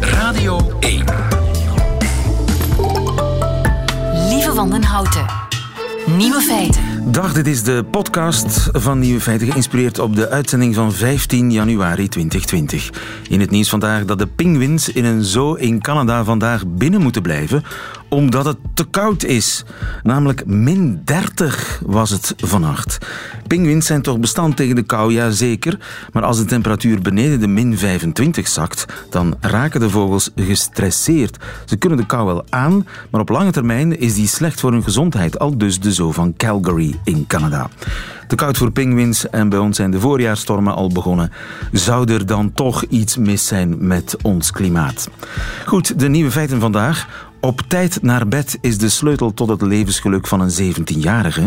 Radio 1. Lieve Wandenhouten. Nieuwe feiten. Dag, dit is de podcast van Nieuwe Feiten, geïnspireerd op de uitzending van 15 januari 2020. In het nieuws vandaag dat de pinguïns in een zoo in Canada vandaag binnen moeten blijven, omdat het te koud is. Namelijk min 30 was het vannacht. Pinguïns zijn toch bestand tegen de kou, ja zeker. Maar als de temperatuur beneden de min 25 zakt, dan raken de vogels gestresseerd. Ze kunnen de kou wel aan, maar op lange termijn is die slecht voor hun gezondheid. Al dus de zoo van Calgary in Canada. Te koud voor pinguïns en bij ons zijn de voorjaarstormen al begonnen. Zou er dan toch iets mis zijn met ons klimaat? Goed, de nieuwe feiten vandaag. Op tijd naar bed is de sleutel tot het levensgeluk van een 17-jarige.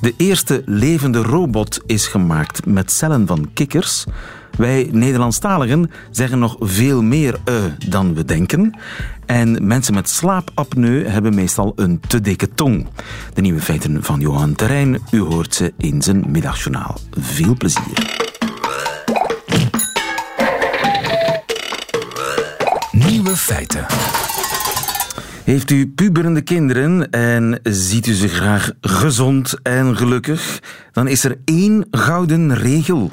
De eerste levende robot is gemaakt met cellen van kikkers. Wij Nederlandstaligen zeggen nog veel meer uh dan we denken. En mensen met slaapapneu hebben meestal een te dikke tong. De nieuwe feiten van Johan Terrein, u hoort ze in zijn middagjournaal. Veel plezier. Nieuwe feiten. Heeft u puberende kinderen en ziet u ze graag gezond en gelukkig? Dan is er één gouden regel.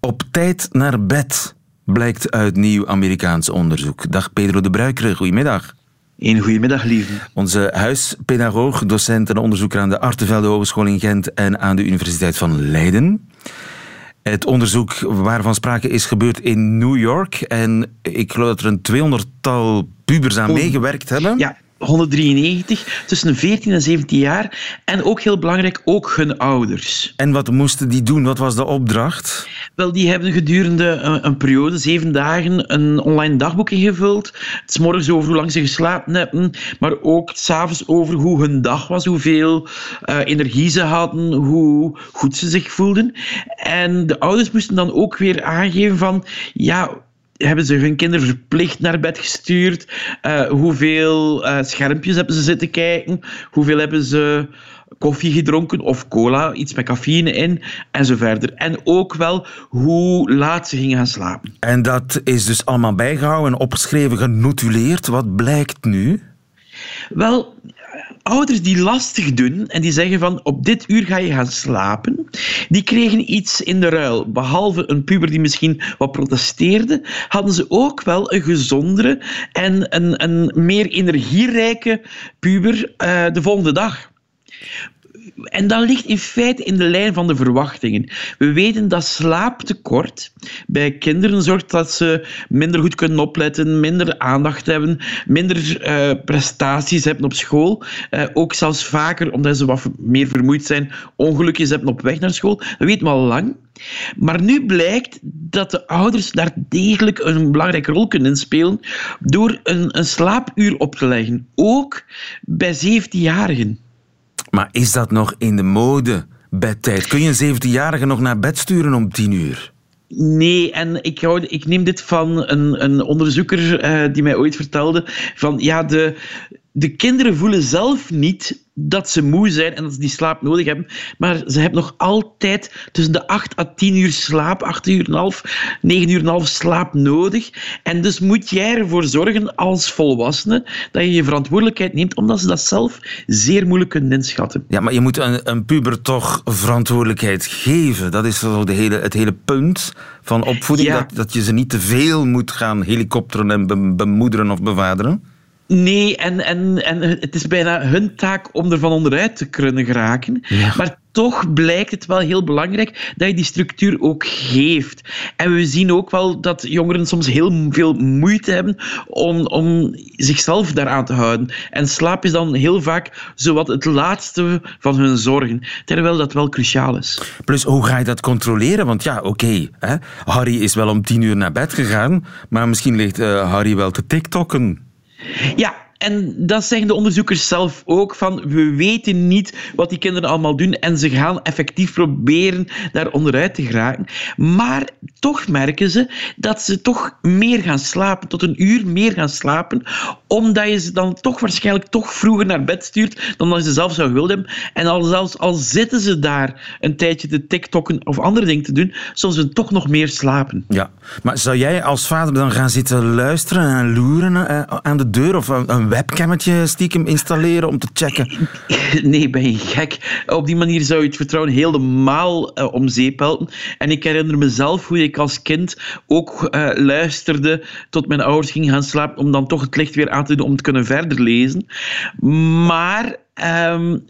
Op tijd naar bed, blijkt uit nieuw Amerikaans onderzoek. Dag Pedro de Bruikere, goedemiddag. Een goedemiddag, lieve. Onze huispedagoog, docent en onderzoeker aan de Artevelde Hogeschool in Gent en aan de Universiteit van Leiden. Het onderzoek waarvan sprake is gebeurd in New York. En ik geloof dat er een tweehonderdtal pubers aan meegewerkt hebben. Ja, 193, tussen 14 en 17 jaar. En ook heel belangrijk, ook hun ouders. En wat moesten die doen? Wat was de opdracht? Wel, die hebben gedurende een, een periode, zeven dagen, een online dagboek ingevuld. Het morgens over hoe lang ze geslapen hebben, maar ook s'avonds over hoe hun dag was, hoeveel uh, energie ze hadden, hoe goed ze zich voelden. En de ouders moesten dan ook weer aangeven van, ja, hebben ze hun kinderen verplicht naar bed gestuurd? Uh, hoeveel uh, schermpjes hebben ze zitten kijken? Hoeveel hebben ze koffie gedronken of cola, iets met cafeïne in en zo verder. En ook wel hoe laat ze gingen gaan slapen. En dat is dus allemaal bijgehouden en opgeschreven, genotuleerd. Wat blijkt nu? Wel, ouders die lastig doen en die zeggen van op dit uur ga je gaan slapen, die kregen iets in de ruil. Behalve een puber die misschien wat protesteerde, hadden ze ook wel een gezondere en een, een meer energierijke puber uh, de volgende dag. En dat ligt in feite in de lijn van de verwachtingen. We weten dat slaaptekort bij kinderen zorgt dat ze minder goed kunnen opletten, minder aandacht hebben, minder uh, prestaties hebben op school. Uh, ook zelfs vaker, omdat ze wat meer vermoeid zijn, ongelukjes hebben op weg naar school. Dat weten we al lang. Maar nu blijkt dat de ouders daar degelijk een belangrijke rol kunnen spelen door een, een slaapuur op te leggen. Ook bij 17-jarigen. Maar is dat nog in de mode, bedtijd? Kun je een 17-jarige nog naar bed sturen om 10 uur? Nee, en ik, hou, ik neem dit van een, een onderzoeker uh, die mij ooit vertelde van ja, de, de kinderen voelen zelf niet dat ze moe zijn en dat ze die slaap nodig hebben, maar ze hebben nog altijd tussen de 8 à 10 uur slaap, 8 uur en half, 9 uur en half slaap nodig. En dus moet jij ervoor zorgen als volwassene dat je je verantwoordelijkheid neemt, omdat ze dat zelf zeer moeilijk kunnen inschatten. Ja, maar je moet een, een puber toch verantwoordelijkheid geven. Dat is de hele, het hele punt van opvoeding, Ja. dat, dat je ze niet te veel moet gaan helikopteren en be- bemoederen of bevaderen. Nee, en, en, en het is bijna hun taak om er van onderuit te kunnen geraken. Maar toch blijkt het wel heel belangrijk dat je die structuur ook geeft. En we zien ook wel dat jongeren soms heel veel moeite hebben om, om zichzelf daaraan te houden. En slaap is dan heel vaak zowat het laatste van hun zorgen, terwijl dat wel cruciaal is. Plus, hoe ga je dat controleren? Want ja, oké, Harry is wel om tien uur naar bed gegaan, maar misschien ligt eh, Harry wel te tiktokken. Ja, En dat zeggen de onderzoekers zelf ook, van we weten niet wat die kinderen allemaal doen en ze gaan effectief proberen daar onderuit te geraken. Maar toch merken ze dat ze toch meer gaan slapen, tot een uur meer gaan slapen, omdat je ze dan toch waarschijnlijk toch vroeger naar bed stuurt dan dat ze zelf zou willen hebben. En al, zelfs al zitten ze daar een tijdje te tiktokken of andere dingen te doen, zullen ze toch nog meer slapen. Ja, maar zou jij als vader dan gaan zitten luisteren en loeren eh, aan de deur of een webcammetje stiekem installeren om te checken? Nee, ben je gek. Op die manier zou je het vertrouwen helemaal uh, om zeep helpen. En ik herinner mezelf hoe ik als kind ook uh, luisterde tot mijn ouders gingen gaan slapen om dan toch het licht weer aan om te kunnen verder lezen. Maar um,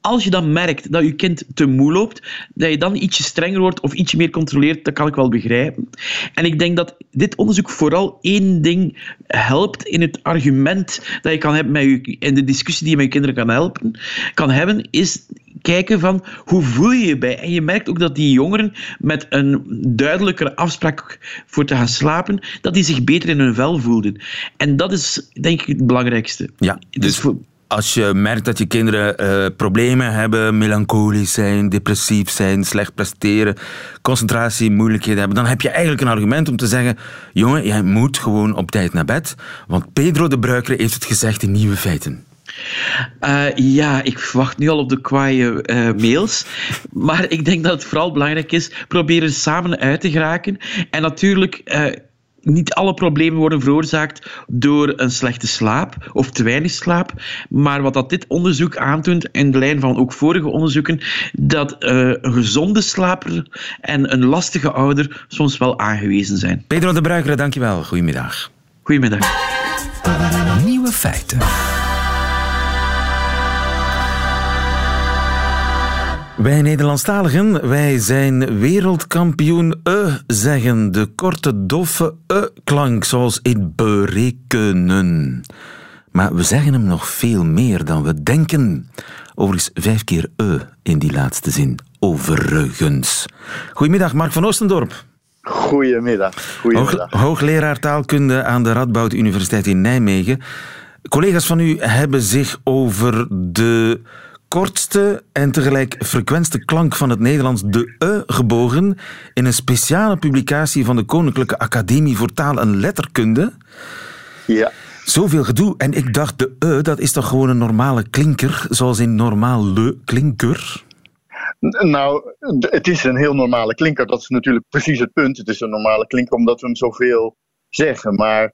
als je dan merkt dat je kind te moe loopt, dat je dan ietsje strenger wordt of ietsje meer controleert, dat kan ik wel begrijpen. En ik denk dat dit onderzoek vooral één ding helpt in het argument dat je kan hebben met in de discussie die je met je kinderen kan helpen, kan hebben, is kijken van hoe voel je je bij. En je merkt ook dat die jongeren met een duidelijkere afspraak voor te gaan slapen, dat die zich beter in hun vel voelden. En dat is denk ik het belangrijkste. Ja, dus voor, als je merkt dat je kinderen uh, problemen hebben, melancholisch zijn, depressief zijn, slecht presteren, concentratie, moeilijkheden hebben, dan heb je eigenlijk een argument om te zeggen: jongen, jij moet gewoon op tijd naar bed. Want Pedro de Bruiker heeft het gezegd in Nieuwe Feiten. Uh, ja, ik wacht nu al op de kwaaie uh, mails. Maar ik denk dat het vooral belangrijk is proberen samen uit te geraken. En natuurlijk niet alle problemen worden veroorzaakt door een slechte slaap of te weinig slaap. Maar wat dat dit onderzoek aantoont, in de lijn van ook vorige onderzoeken, dat uh, een gezonde slaper en een lastige ouder soms wel aangewezen zijn. Pedro de Bruikere, dankjewel. Goedemiddag. Goedemiddag. Nieuwe feiten. Wij Nederlandstaligen, wij zijn wereldkampioen e zeggen. De korte, doffe e-klank, zoals in berekenen. Maar we zeggen hem nog veel meer dan we denken. Overigens vijf keer e in die laatste zin. Overigens. Goedemiddag, Mark van Oostendorp. Goedemiddag. Goedemiddag. Hoog, hoogleraar taalkunde aan de Radboud Universiteit in Nijmegen. Collega's van u hebben zich over de kortste en tegelijk frequentste klank van het Nederlands, de e, gebogen in een speciale publicatie van de Koninklijke Academie voor Taal en Letterkunde. Ja. Zoveel gedoe. En ik dacht, de e, dat is toch gewoon een normale klinker, zoals in normaal le klinker? Nou, het is een heel normale klinker. Dat is natuurlijk precies het punt. Het is een normale klinker omdat we hem zoveel zeggen. Maar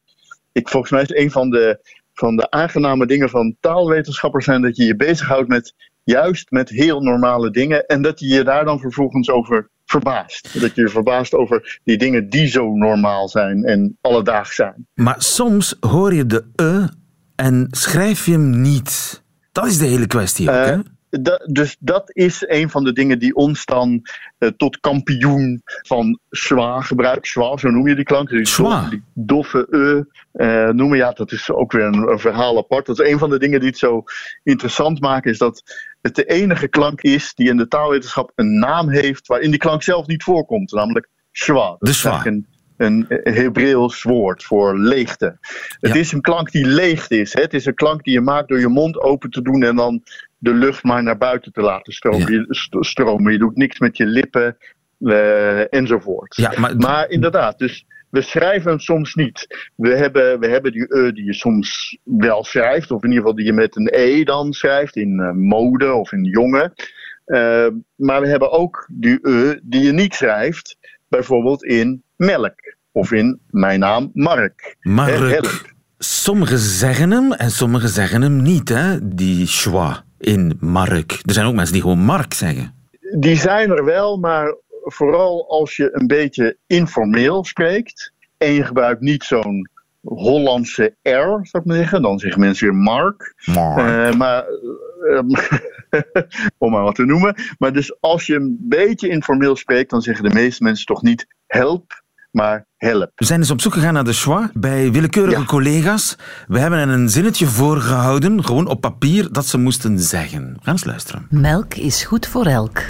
ik, volgens mij is een van de van de aangename dingen van taalwetenschappers zijn dat je je bezighoudt met juist met heel normale dingen en dat je je daar dan vervolgens over verbaast. Dat je je verbaast over die dingen die zo normaal zijn en alledaags zijn. Maar soms hoor je de e en schrijf je hem niet. Dat is de hele kwestie ook, hè? Eh, dus dat is een van de dingen die ons dan uh, tot kampioen van schwa gebruikt. Schwa, zo noem je die klank. Die, schwa. die doffe e uh, noemen. Ja, dat is ook weer een, een, verhaal apart. Dat is een van de dingen die het zo interessant maken. Is dat het de enige klank is die in de taalwetenschap een naam heeft waarin die klank zelf niet voorkomt. Namelijk schwa. De schwa een Hebreeuws woord voor leegte. Het is een klank die leeg is. Hè? Het is een klank die je maakt door je mond open te doen en dan de lucht maar naar buiten te laten stromen. Je, stromen. je doet niks met je lippen uh, enzovoort. Ja, maar... maar inderdaad, dus we schrijven hem soms niet. We hebben, we hebben die e die je soms wel schrijft, of in ieder geval die je met een e dan schrijft, in uh, mode of in jongen. Uh, maar we hebben ook die e die je niet schrijft, bijvoorbeeld in melk. Of in mijn naam Mark. Mark. Sommigen zeggen hem en sommigen zeggen hem niet, hè? die schwa in Mark. Er zijn ook mensen die gewoon Mark zeggen. Die zijn er wel, maar vooral als je een beetje informeel spreekt en je gebruikt niet zo'n Hollandse R, zou ik maar zeggen. Dan zeggen mensen weer Mark. Mark. Uh, maar, uh, om maar wat te noemen. Maar dus als je een beetje informeel spreekt, dan zeggen de meeste mensen toch niet help, maar help. We zijn dus op zoek gegaan naar de schwa bij willekeurige collega's. We hebben er een zinnetje voorgehouden, gewoon op papier, dat ze moesten zeggen. We gaan eens luisteren. Melk is goed voor elk.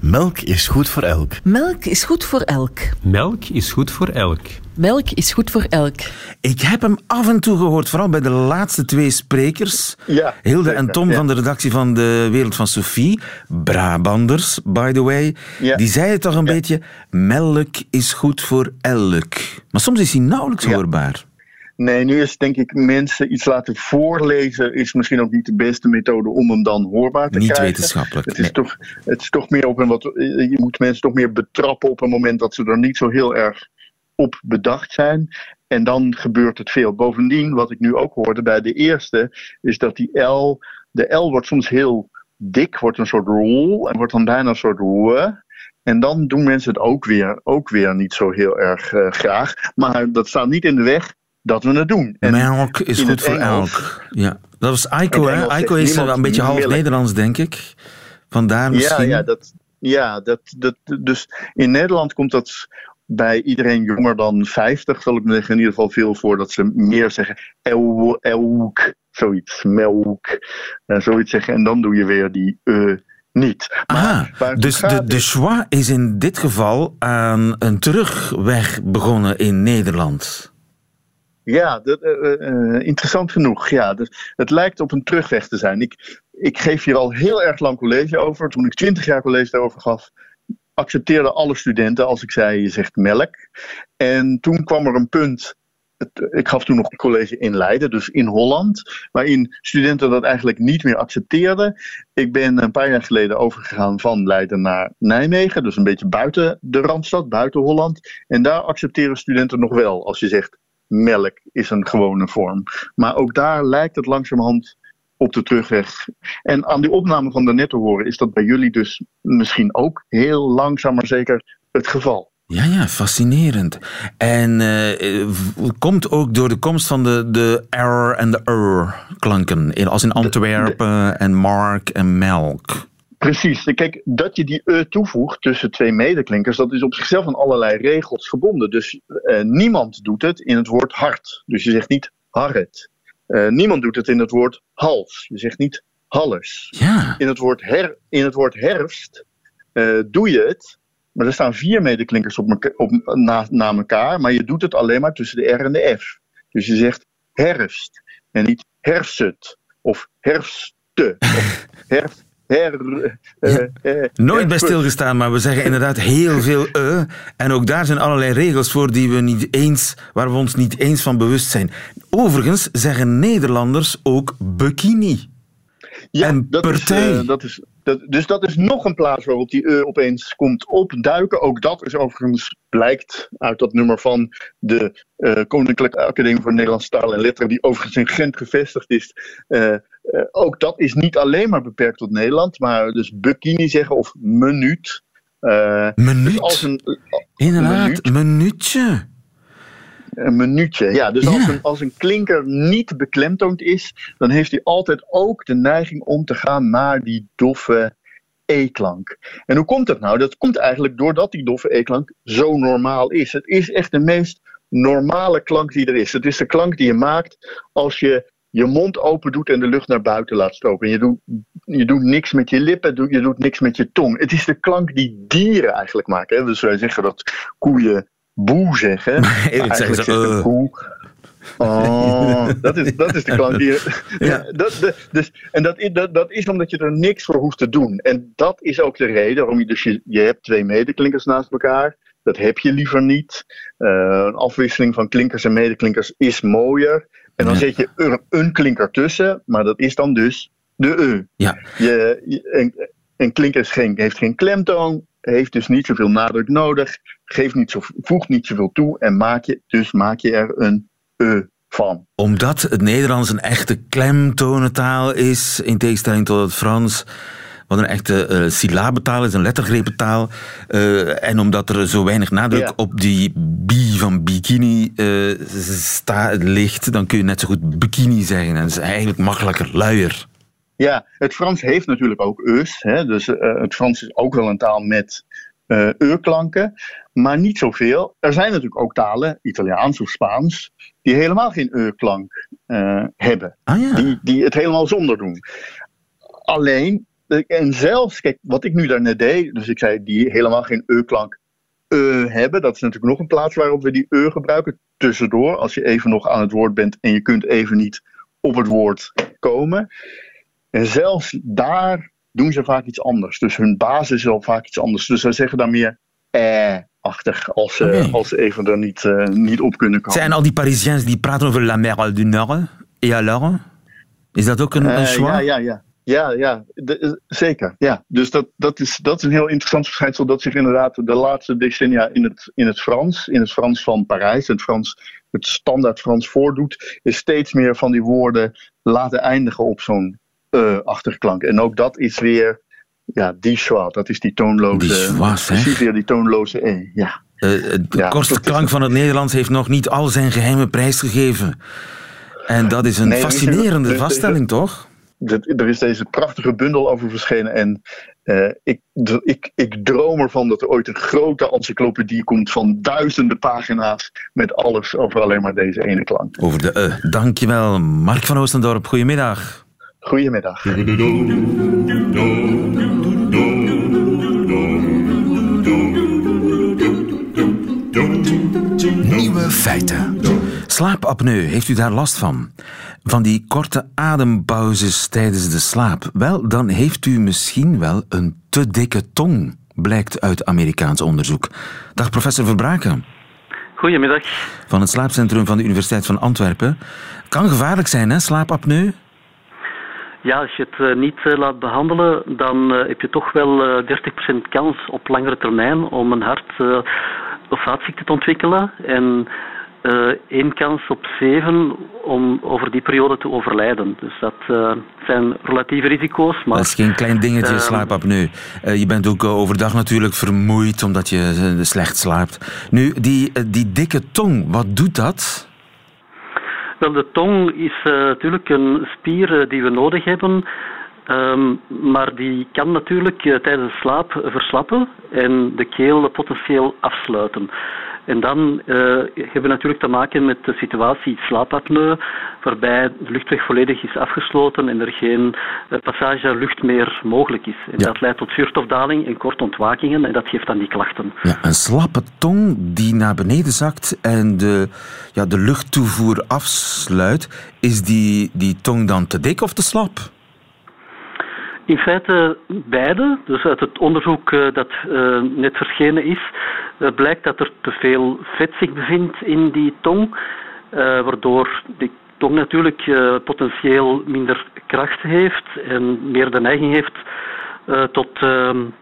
Melk is goed voor elk. Melk is goed voor elk. Melk is goed voor elk. Melk is goed voor elk. Ik heb hem af en toe gehoord, vooral bij de laatste twee sprekers. Ja, Hilde zeker, en Tom ja. van de redactie van De Wereld van Sophie. Brabanders, by the way. Ja. Die zeiden toch een beetje, melk is goed voor elk. Maar soms is hij nauwelijks Ja. hoorbaar. Nee, nu is denk ik mensen iets laten voorlezen is misschien ook niet de beste methode om hem dan hoorbaar te Niet krijgen. wetenschappelijk. Het is, nee. toch, het is toch meer op een wat. Je moet mensen toch meer betrappen op een moment dat ze er niet zo heel erg op bedacht zijn. En dan gebeurt het veel. Bovendien, wat ik nu ook hoorde bij de eerste, is dat die L. De L wordt soms heel dik, wordt een soort rol en wordt dan bijna een soort w. En dan doen mensen het ook weer, ook weer niet zo heel erg eh, graag. Maar dat staat niet in de weg dat we het doen. En Melk is goed voor Engels- elk. Ja. Dat was Aiko, hè? Aiko is een beetje half milk. Nederlands, denk ik. Vandaar Ja, misschien. ja, dat, ja dat, dat, dus in Nederland komt dat bij iedereen jonger dan 50, zal ik maar zeggen, in ieder geval veel voor dat ze meer zeggen el, elk, zoiets, melk, en zoiets zeggen. En dan doe je weer die eh niet. Aha, het dus de, de is- schwa is in dit geval aan een terugweg begonnen in Nederland. Ja, dat, eh, eh, interessant genoeg. Ja, dus het lijkt op een terugweg te zijn. Ik, ik geef hier al heel erg lang college over. Toen ik twintig jaar college daarover gaf, accepteerden alle studenten als ik zei, je zegt melk. En toen kwam er een punt. Ik gaf toen nog college in Leiden, dus in Holland, waarin studenten dat eigenlijk niet meer accepteerden. Ik ben een paar jaar geleden overgegaan van Leiden naar Nijmegen, dus een beetje buiten de randstad, buiten Holland. En daar accepteren studenten nog wel als je zegt melk is een gewone vorm. Maar ook daar lijkt het langzamerhand op de terugweg. En aan die opname van daarnet te horen is dat bij jullie dus misschien ook heel langzaam maar zeker het geval. Ja, ja, fascinerend. En v- komt ook door de komst van de, de R en de R klanken. In, als in Antwerpen en Mark en Melk. Precies. Kijk, dat je die e toevoegt tussen twee medeklinkers, dat is op zichzelf aan allerlei regels gebonden. Dus eh, niemand doet het in het woord hart. Dus je zegt niet harret. Niemand doet het in het woord hals. Je zegt niet hallers. Ja, In het woord, her, in het woord herfst doe je het, maar er staan vier medeklinkers op meka- op, na, na elkaar, maar je doet het alleen maar tussen de R en de F. Dus je zegt herfst en niet herfst of herfste of herfst. Her, eh, Ja. eh, nooit bij stilgestaan, maar we zeggen inderdaad heel veel e. En ook daar zijn allerlei regels voor die we niet eens, waar we ons niet eens van bewust zijn. Overigens zeggen Nederlanders ook bikini. Ja, En dat partij. Is, dat is, dat, dus dat is nog een plaats waarop die e opeens komt opduiken. Ook dat is overigens blijkt uit dat nummer van de eh, Koninklijke Academie voor Nederlandse Taal en Letteren, die overigens in Gent gevestigd is. Eh, eh, ook dat is niet alleen maar beperkt tot Nederland, maar dus bikini zeggen of minuut. Minuut. dus als een, Inderdaad, minuut. minuutje. Een minuutje. Ja, dus Ja. Als, een, als een klinker niet beklemtoond is, dan heeft hij altijd ook de neiging om te gaan naar die doffe E-klank. En hoe komt dat nou? Dat komt eigenlijk doordat die doffe E-klank zo normaal is. Het is echt de meest normale klank die er is. Het is de klank die je maakt als je je mond open doet en de lucht naar buiten laat stropen. En je doet, je doet niks met je lippen, je doet niks met je tong. Het is de klank die dieren eigenlijk maken. Hè? Dus wij zeggen dat koeien boe zeggen. Zeggen eigenlijk ze, zegt een eh. koe... Oh, dat is, dat is de klank die... Ja. Dat, de- dus, en dat, is- dat, dat is omdat je er niks voor hoeft te doen. En dat is ook de reden waarom je dus... Je, je hebt twee medeklinkers naast elkaar. Dat heb je liever niet. Eh, een afwisseling van klinkers en medeklinkers is mooier. En dan Ja. zet je er een klinker tussen. Maar dat is dan dus de E. Ja. Je, je- een, een klinker geen, heeft geen klemtoon. Heeft dus niet zoveel nadruk nodig. Geeft niet zo, voegt niet zoveel toe. En maak je, dus maak je er een E van. Omdat het Nederlands een echte klemtonentaal is, in tegenstelling tot het Frans, wat een echte eh syllabentaal is, een lettergrepentaal. eh, en omdat er zo weinig nadruk Ja. op die bi van bikini sta, ligt, dan kun je net zo goed bikini zeggen. En dat is eigenlijk makkelijker, luier. Ja, het Frans heeft natuurlijk ook eus. Hè? Dus het Frans is ook wel een taal met e-klanken. Maar niet zoveel. Er zijn natuurlijk ook talen, Italiaans of Spaans, die helemaal geen e-klank eh, hebben. Ah ja. Die, die het helemaal zonder doen. Alleen en zelfs, kijk, wat ik nu daarnet deed, dus ik zei die helemaal geen e-klank hebben. Dat is natuurlijk nog een plaats waarop we die e gebruiken. Tussendoor, als je even nog aan het woord bent en je kunt even niet op het woord komen. En zelfs daar doen ze vaak iets anders. Dus hun basis is al vaak iets anders. Dus zij zeggen dan meer eh-achtig als, ze Oké. als ze even er niet, eh, niet op kunnen komen. Zijn al die Parisiens die praten over la mer du Nord? Et alors? Is dat ook een, een Eh, choix? ja, ja, ja. Ja, ja, de- eh, zeker. Ja. Dus dat, dat, is, dat is een heel interessant verschijnsel dat zich inderdaad de laatste decennia in het, in het Frans, in het Frans van Parijs, het, Frans, het standaard Frans voordoet, is steeds meer van die woorden laten eindigen op zo'n eh-achterklank. En ook dat is weer, ja, die schwa, dat is die toonloze, Die schwa, zeg. precies weer die toonloze e. Ja. Eh, de Ja, kortste klank van het Nederlands heeft nog niet al zijn geheimen prijsgegeven. En dat is een Nee, er fascinerende er vaststelling, toch? Er is deze prachtige bundel over verschenen. En eh, ik, ik, ik droom ervan dat er ooit een grote encyclopedie komt van duizenden pagina's. Met alles over alleen maar deze ene klank. Over de eh. Dankjewel, Mark van Oostendorp. Goedemiddag. Goedemiddag. Nieuwe feiten. Slaapapneu, heeft u daar last van? Van die korte adempauzes tijdens de slaap? Wel, dan heeft u misschien wel een te dikke tong, blijkt uit Amerikaans onderzoek. Dag professor Verbraken Goedemiddag. van het slaapcentrum van de Universiteit van Antwerpen. Kan gevaarlijk zijn, hè, slaapapneu? Ja, als je het eh, niet eh, laat behandelen, dan eh, heb je toch wel eh 30% kans op langere termijn om een hart- of vaatziekte te ontwikkelen. En één kans op zeven om over die periode te overlijden. Dus dat zijn relatieve risico's. Maar Dat is geen klein dingetje, Ehm. slaapapneu. Je bent ook overdag natuurlijk vermoeid omdat je slecht slaapt. Nu, die, die dikke tong, wat doet dat? Wel, de tong is eh, natuurlijk een spier eh, die we nodig hebben. Ehm, maar die kan natuurlijk eh, tijdens de slaap verslappen en de keel potentieel afsluiten. En dan eh, hebben we natuurlijk te maken met de situatie slaapapneu, waarbij de luchtweg volledig is afgesloten en er geen eh, passage lucht meer mogelijk is. En Ja. dat leidt tot zuurstofdaling en korte ontwakingen en dat geeft dan die klachten. Ja, een slappe tong die naar beneden zakt en de, ja, de luchttoevoer afsluit. Is die, die tong dan te dik of te slap? In feite beide. Dus uit het onderzoek eh, dat net verschenen is, eh, blijkt dat er te veel vet zich bevindt in die tong, eh, waardoor die tong natuurlijk eh, potentieel minder kracht heeft en meer de neiging heeft eh, tot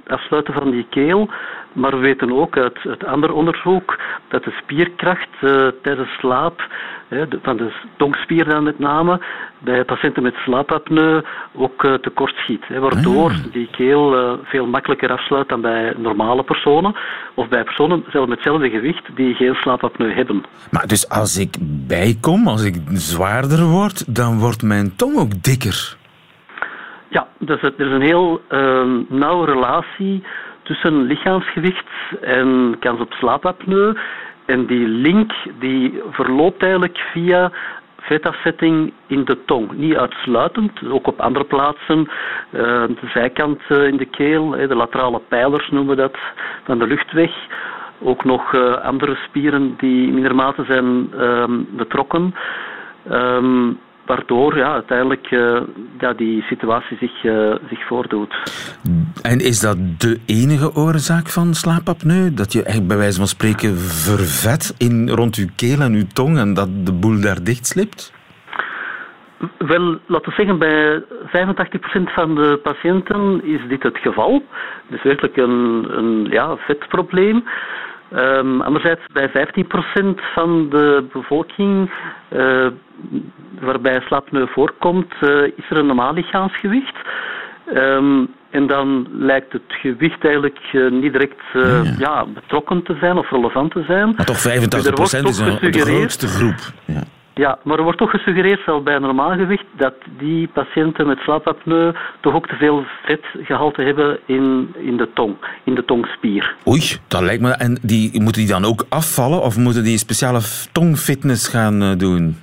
afsluiten van die keel. Maar we weten ook uit het andere onderzoek dat de spierkracht eh, tijdens slaap, hè, de- van de tongspier dan met name, bij patiënten met slaapapneu ook eh, tekort schiet. Hè, waardoor die keel eh, veel makkelijker afsluit dan bij normale personen. Of bij personen zelfs met hetzelfde gewicht die geen slaapapneu hebben. Maar dus als ik bijkom, als ik zwaarder word, dan wordt mijn tong ook dikker. Ja, dus er is een heel ehm, nauwe relatie tussen lichaamsgewicht en kans op slaapapneu. En die link die verloopt eigenlijk via vetafzetting in de tong. Niet uitsluitend, ook op andere plaatsen. eh, de zijkant eh, in de keel, de laterale pijlers noemen we dat, van de luchtweg. Ook nog eh, andere spieren die in minder mate zijn ehm, betrokken. Ehm, waardoor ja, uiteindelijk ja, die situatie zich, eh, zich voordoet. En is dat de enige oorzaak van slaapapneu? Dat je echt bij wijze van spreken vervet in, rond je keel en je tong en dat de boel daar dicht slipt? Wel, laten we zeggen, bij 85% van de patiënten is dit het geval. Dus werkelijk een, een ja, vetprobleem. Ehm, anderzijds, bij 15% van de bevolking eh, waarbij slaapapneu voorkomt, eh, is er een normaal lichaamsgewicht. Ehm, en dan lijkt het gewicht eigenlijk eh, niet direct Ja, betrokken te zijn of relevant te zijn. Maar toch 85% Er wordt is een, de grootste groep. Ja. Ja, maar er wordt toch gesuggereerd, zelfs bij een normaal gewicht, dat die patiënten met slaapapneu toch ook te veel vetgehalte hebben in, in de tong, in de tongspier. Oei, dat lijkt me... En die, moeten die dan ook afvallen of moeten die speciale tongfitness gaan eh, doen?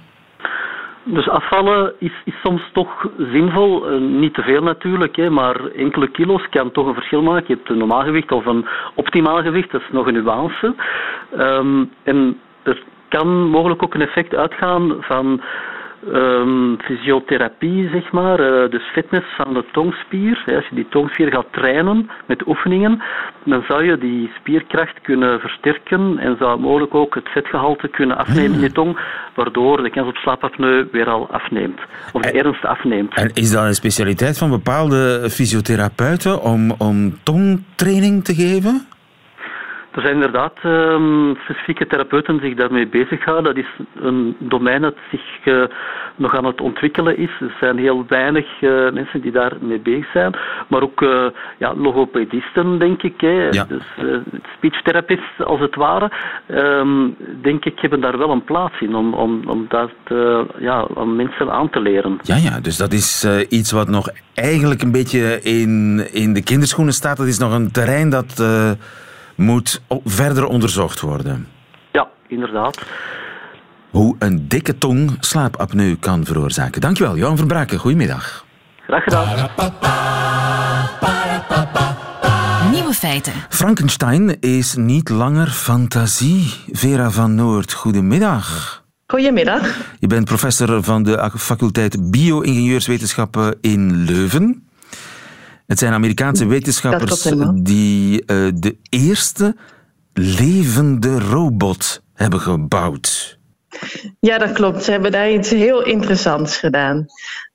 Dus afvallen is, is soms toch zinvol. Uh, niet te veel natuurlijk, hè, maar enkele kilo's kan toch een verschil maken. Je hebt een normaal gewicht of een optimaal gewicht, dat is nog een nuance. Um, en er kan mogelijk ook een effect uitgaan van um, fysiotherapie, zeg maar, uh, dus fitness van de tongspier. als je die tongspier gaat trainen met oefeningen, dan zou je die spierkracht kunnen versterken en zou mogelijk ook het vetgehalte kunnen afnemen in je tong, waardoor de kans op slaapapneu weer al afneemt, of de ernst afneemt. En is dat een specialiteit van bepaalde fysiotherapeuten om, om tongtraining te geven? Er zijn inderdaad um, specifieke therapeuten die zich daarmee bezighouden. Dat is een domein dat zich uh, nog aan het ontwikkelen is. Er zijn heel weinig uh, mensen die daarmee bezig zijn. Maar ook uh, ja, logopedisten, denk ik. Hè. Ja. Dus speechtherapisten, als het ware. Um, denk ik, hebben daar wel een plaats in om, om, om dat ja, aan mensen aan te leren. Ja, ja dus dat is iets wat nog eigenlijk een beetje in, in de kinderschoenen staat. Dat is nog een terrein dat moet verder onderzocht worden. Ja, inderdaad. Hoe een dikke tong slaapapneu kan veroorzaken. Dankjewel, Johan Verbraken. Goedemiddag. Graag gedaan. Nieuwe feiten. Frankenstein is niet langer fantasie. Vera van Noord, goedemiddag. Goedemiddag. Je bent professor van de faculteit Bio-ingenieurswetenschappen in Leuven. Het zijn Amerikaanse wetenschappers die uh, de eerste levende robot hebben gebouwd. Ja, dat klopt. Ze hebben daar iets heel interessants gedaan.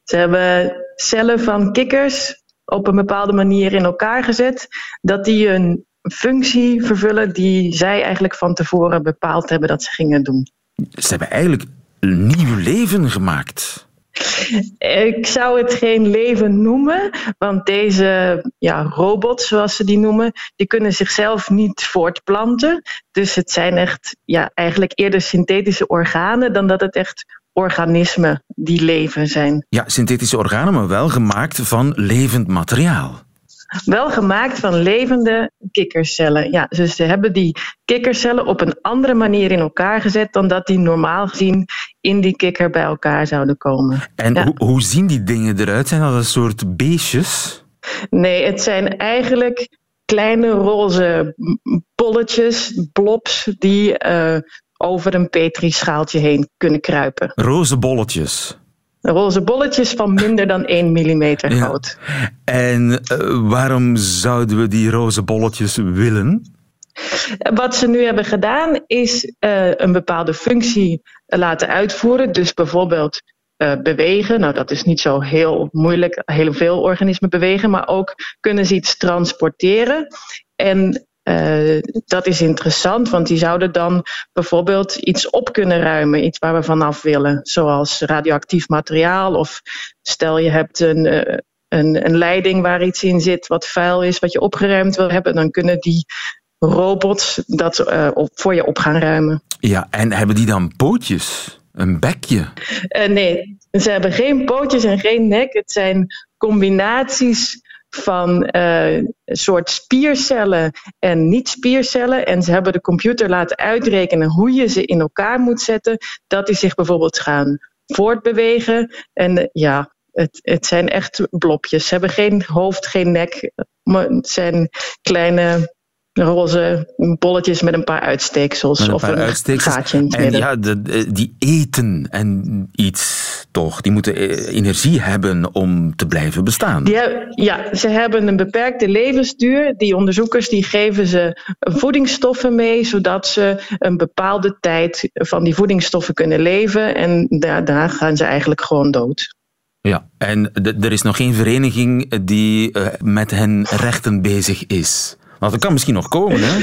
Ze hebben cellen van kikkers op een bepaalde manier in elkaar gezet, dat die een functie vervullen die zij eigenlijk van tevoren bepaald hebben dat ze gingen doen. Ze hebben eigenlijk een nieuw leven gemaakt. Ik zou het geen leven noemen, want deze ja, robots, zoals ze die noemen, die kunnen zichzelf niet voortplanten. Dus het zijn echt ja, eigenlijk eerder synthetische organen dan dat het echt organismen die leven zijn. Ja, synthetische organen, maar wel gemaakt van levend materiaal. Wel gemaakt van levende kikkercellen. Ja, dus ze hebben die kikkercellen op een andere manier in elkaar gezet dan dat die normaal gezien in die kikker bij elkaar zouden komen. En hoe, hoe zien die dingen eruit? Zijn dat een soort beestjes? Nee, het zijn eigenlijk kleine roze bolletjes, blobs, die uh, over een petrischaaltje heen kunnen kruipen. Roze bolletjes? Roze bolletjes van minder dan 1 mm groot. En uh, waarom zouden we die roze bolletjes willen? Wat ze nu hebben gedaan is uh, een bepaalde functie laten uitvoeren. Dus bijvoorbeeld uh, bewegen. Nou, dat is niet zo heel moeilijk. Heel veel organismen bewegen. Maar ook kunnen ze iets transporteren. En uh, dat is interessant, want die zouden dan bijvoorbeeld iets op kunnen ruimen, iets waar we vanaf willen, zoals radioactief materiaal of stel je hebt een, uh, een, een leiding waar iets in zit wat vuil is, wat je opgeruimd wil hebben, dan kunnen die robots dat uh, op, voor je op gaan ruimen. Ja, en hebben die dan pootjes? Een bekje? nee, ze hebben geen pootjes en geen nek. Het zijn combinaties van uh, een soort spiercellen en niet-spiercellen. En ze hebben de computer laten uitrekenen hoe je ze in elkaar moet zetten. Dat die zich bijvoorbeeld gaan voortbewegen. En uh, ja, het, het zijn echt blopjes. Ze hebben geen hoofd, geen nek. Maar het zijn kleine roze bolletjes met een paar uitsteeksels. Een of een uitsteeksels. gaatje in het en midden. ja, de, die eten en iets toch. Die moeten eh, energie hebben om te blijven bestaan. Die ja, ze hebben een beperkte levensduur. Die onderzoekers die geven ze voedingsstoffen mee, zodat ze een bepaalde tijd van die voedingsstoffen kunnen leven. En da- daarna gaan ze eigenlijk gewoon dood. Ja, en er is nog geen vereniging die eh, met hen rechten bezig is. Want dat kan misschien nog komen, hè?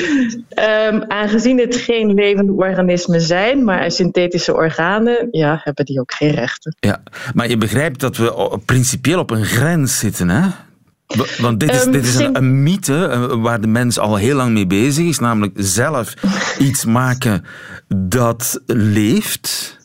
Ehm, aangezien het geen levende organismen zijn, maar synthetische organen, ja, hebben die ook geen rechten. Ja, maar je begrijpt dat we principieel op een grens zitten, hè? Wa- Want dit is, Ehm, dit is een mythe eh, waar de mens al heel lang mee bezig is, namelijk zelf iets maken dat leeft.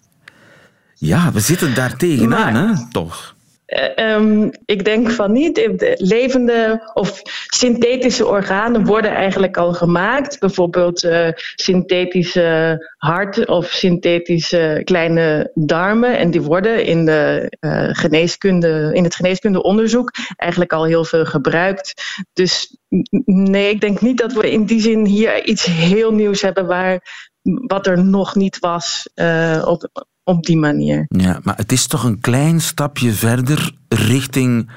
Ja, we zitten daar tegenaan, Maar- hè? Toch? Eh, ehm, ik denk van niet. De levende of synthetische organen worden eigenlijk al gemaakt. Bijvoorbeeld uh, synthetische hart of synthetische kleine darmen. En die worden in, de, uh, geneeskunde, in het geneeskundeonderzoek eigenlijk al heel veel gebruikt. Dus nee, ik denk niet dat we in die zin hier iets heel nieuws hebben waar wat er nog niet was uh, op, op die manier. Ja, maar het is toch een klein stapje verder richting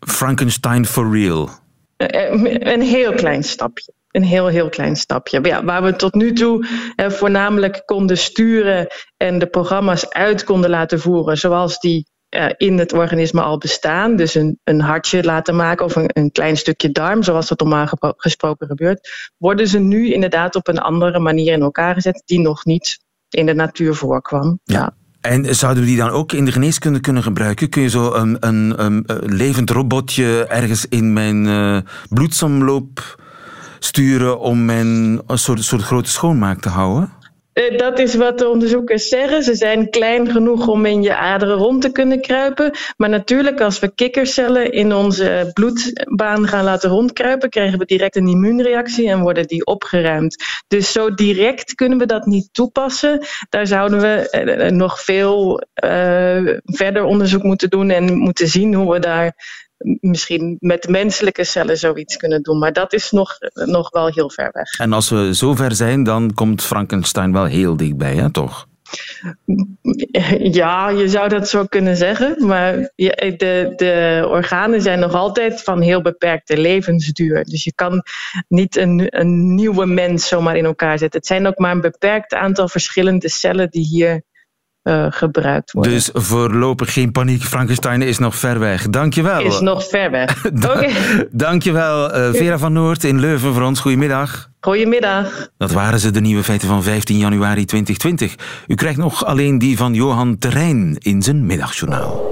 Frankenstein for real? Eh, eh, een heel klein stapje. Een heel, heel klein stapje. Ja, waar we tot nu toe eh, voornamelijk konden sturen en de programma's uit konden laten voeren, zoals die uh, in het organisme al bestaan. Dus een, een hartje laten maken of een, een klein stukje darm, zoals dat normaal gesproken gebeurt, worden ze nu inderdaad op een andere manier in elkaar gezet, die nog niet in de natuur voorkwam. Ja. En zouden we die dan ook in de geneeskunde kunnen gebruiken? Kun je zo een, een, een levend robotje ergens in mijn uh, bloedsomloop sturen om mijn een soort, soort grote schoonmaak te houden? Eh, dat is wat de onderzoekers zeggen. Ze zijn klein genoeg om in je aderen rond te kunnen kruipen. Maar natuurlijk, als we kikkercellen in onze bloedbaan gaan laten rondkruipen, krijgen we direct een immuunreactie en worden die opgeruimd. Dus zo direct kunnen we dat niet toepassen. Daar zouden we eh, nog veel verder onderzoek moeten doen en moeten zien hoe we daar misschien met menselijke cellen zoiets kunnen doen. Maar dat is nog, nog wel heel ver weg. En als we zo ver zijn, dan komt Frankenstein wel heel dichtbij, hè, toch? Ja, je zou dat zo kunnen zeggen. Maar de, de organen zijn nog altijd van heel beperkte levensduur. Dus je kan niet een, een nieuwe mens zomaar in elkaar zetten. Het zijn ook maar een beperkt aantal verschillende cellen die hier uh, gebruikt worden. Dus voorlopig geen paniek. Frankenstein is nog ver weg. Dankjewel. Is nog ver weg. da okay. Dankjewel, uh, Vera van Noort in Leuven voor ons. Goedemiddag. Goedemiddag. Dat waren ze, de nieuwe feiten van 15 januari 2020. U krijgt nog alleen die van Johan Terrein in zijn middagjournaal.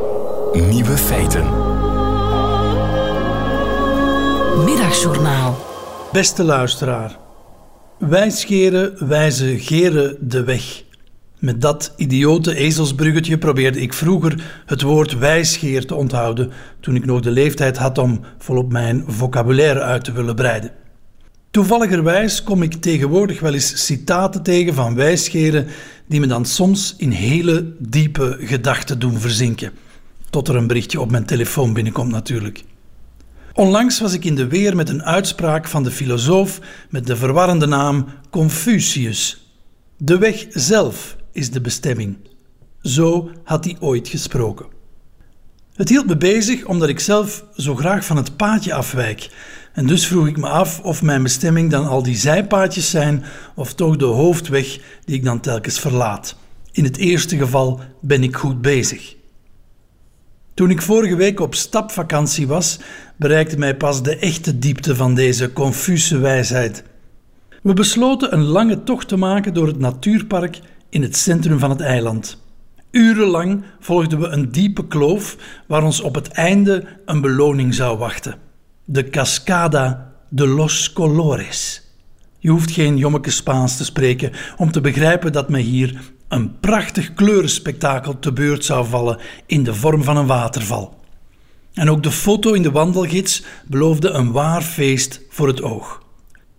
Nieuwe feiten. Middagjournaal. Beste luisteraar. Wij scheren, wijzen geren de weg. Met dat idiote ezelsbruggetje probeerde ik vroeger het woord wijsgeer te onthouden toen ik nog de leeftijd had om volop mijn vocabulaire uit te willen breiden. Toevalligerwijs kom ik tegenwoordig wel eens citaten tegen van wijsgeren die me dan soms in hele diepe gedachten doen verzinken. Tot er een berichtje op mijn telefoon binnenkomt natuurlijk. Onlangs was ik in de weer met een uitspraak van de filosoof met de verwarrende naam Confucius. De weg zelf is de bestemming. Zo had hij ooit gesproken. Het hield me bezig omdat ik zelf zo graag van het paadje afwijk. En dus vroeg ik me af of mijn bestemming dan al die zijpaadjes zijn of toch de hoofdweg die ik dan telkens verlaat. In het eerste geval ben ik goed bezig. Toen ik vorige week op stapvakantie was, bereikte mij pas de echte diepte van deze confuse wijsheid. We besloten een lange tocht te maken door het natuurpark in het centrum van het eiland. Urenlang volgden we een diepe kloof waar ons op het einde een beloning zou wachten. De Cascada de los Colores. Je hoeft geen jommeke Spaans te spreken om te begrijpen dat me hier een prachtig kleurenspektakel te beurt zou vallen in de vorm van een waterval. En ook de foto in de wandelgids beloofde een waar feest voor het oog.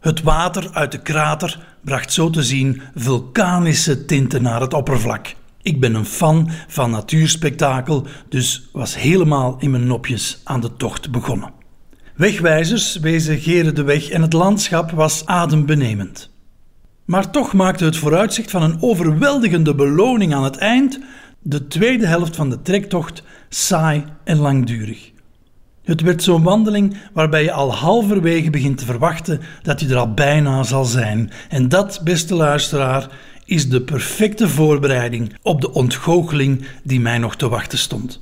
Het water uit de krater bracht zo te zien vulkanische tinten naar het oppervlak. Ik ben een fan van natuurspektakel, dus was helemaal in mijn nopjes aan de tocht begonnen. Wegwijzers wezen geren de weg en het landschap was adembenemend. Maar toch maakte het vooruitzicht van een overweldigende beloning aan het eind de tweede helft van de trektocht saai en langdurig. Het werd zo'n wandeling waarbij je al halverwege begint te verwachten dat je er al bijna zal zijn. En dat, beste luisteraar, is de perfecte voorbereiding op de ontgoocheling die mij nog te wachten stond.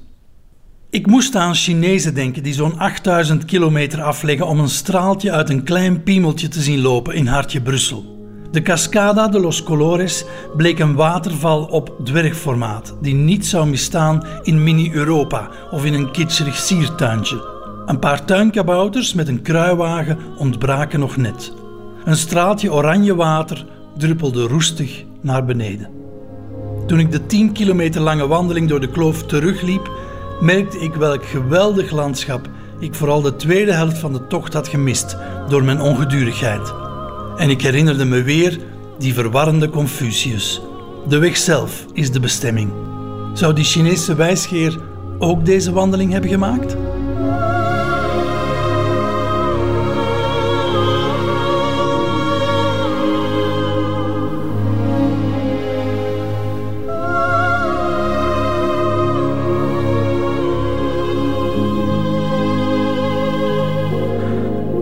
Ik moest aan Chinezen denken die zo'n 8000 kilometer afleggen om een straaltje uit een klein piemeltje te zien lopen in hartje Brussel. De Cascada de los Colores bleek een waterval op dwergformaat die niet zou misstaan in mini-Europa of in een kitscherig siertuintje. Een paar tuinkabouters met een kruiwagen ontbraken nog net. Een straaltje oranje water druppelde roestig naar beneden. Toen ik de 10 kilometer lange wandeling door de kloof terugliep, merkte ik welk geweldig landschap ik vooral de tweede helft van de tocht had gemist door mijn ongedurigheid. En ik herinnerde me weer die verwarrende Confucius. De weg zelf is de bestemming. Zou die Chinese wijsgeer ook deze wandeling hebben gemaakt?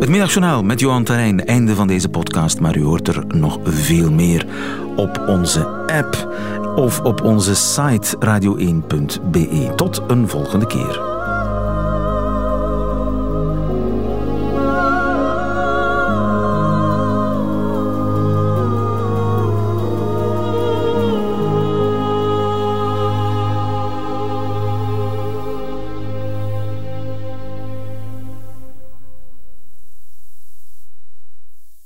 Het Middagjournaal met Johan Terrein. Einde van deze podcast, maar u hoort er nog veel meer op onze app of op onze site radio1.be. Tot een volgende keer.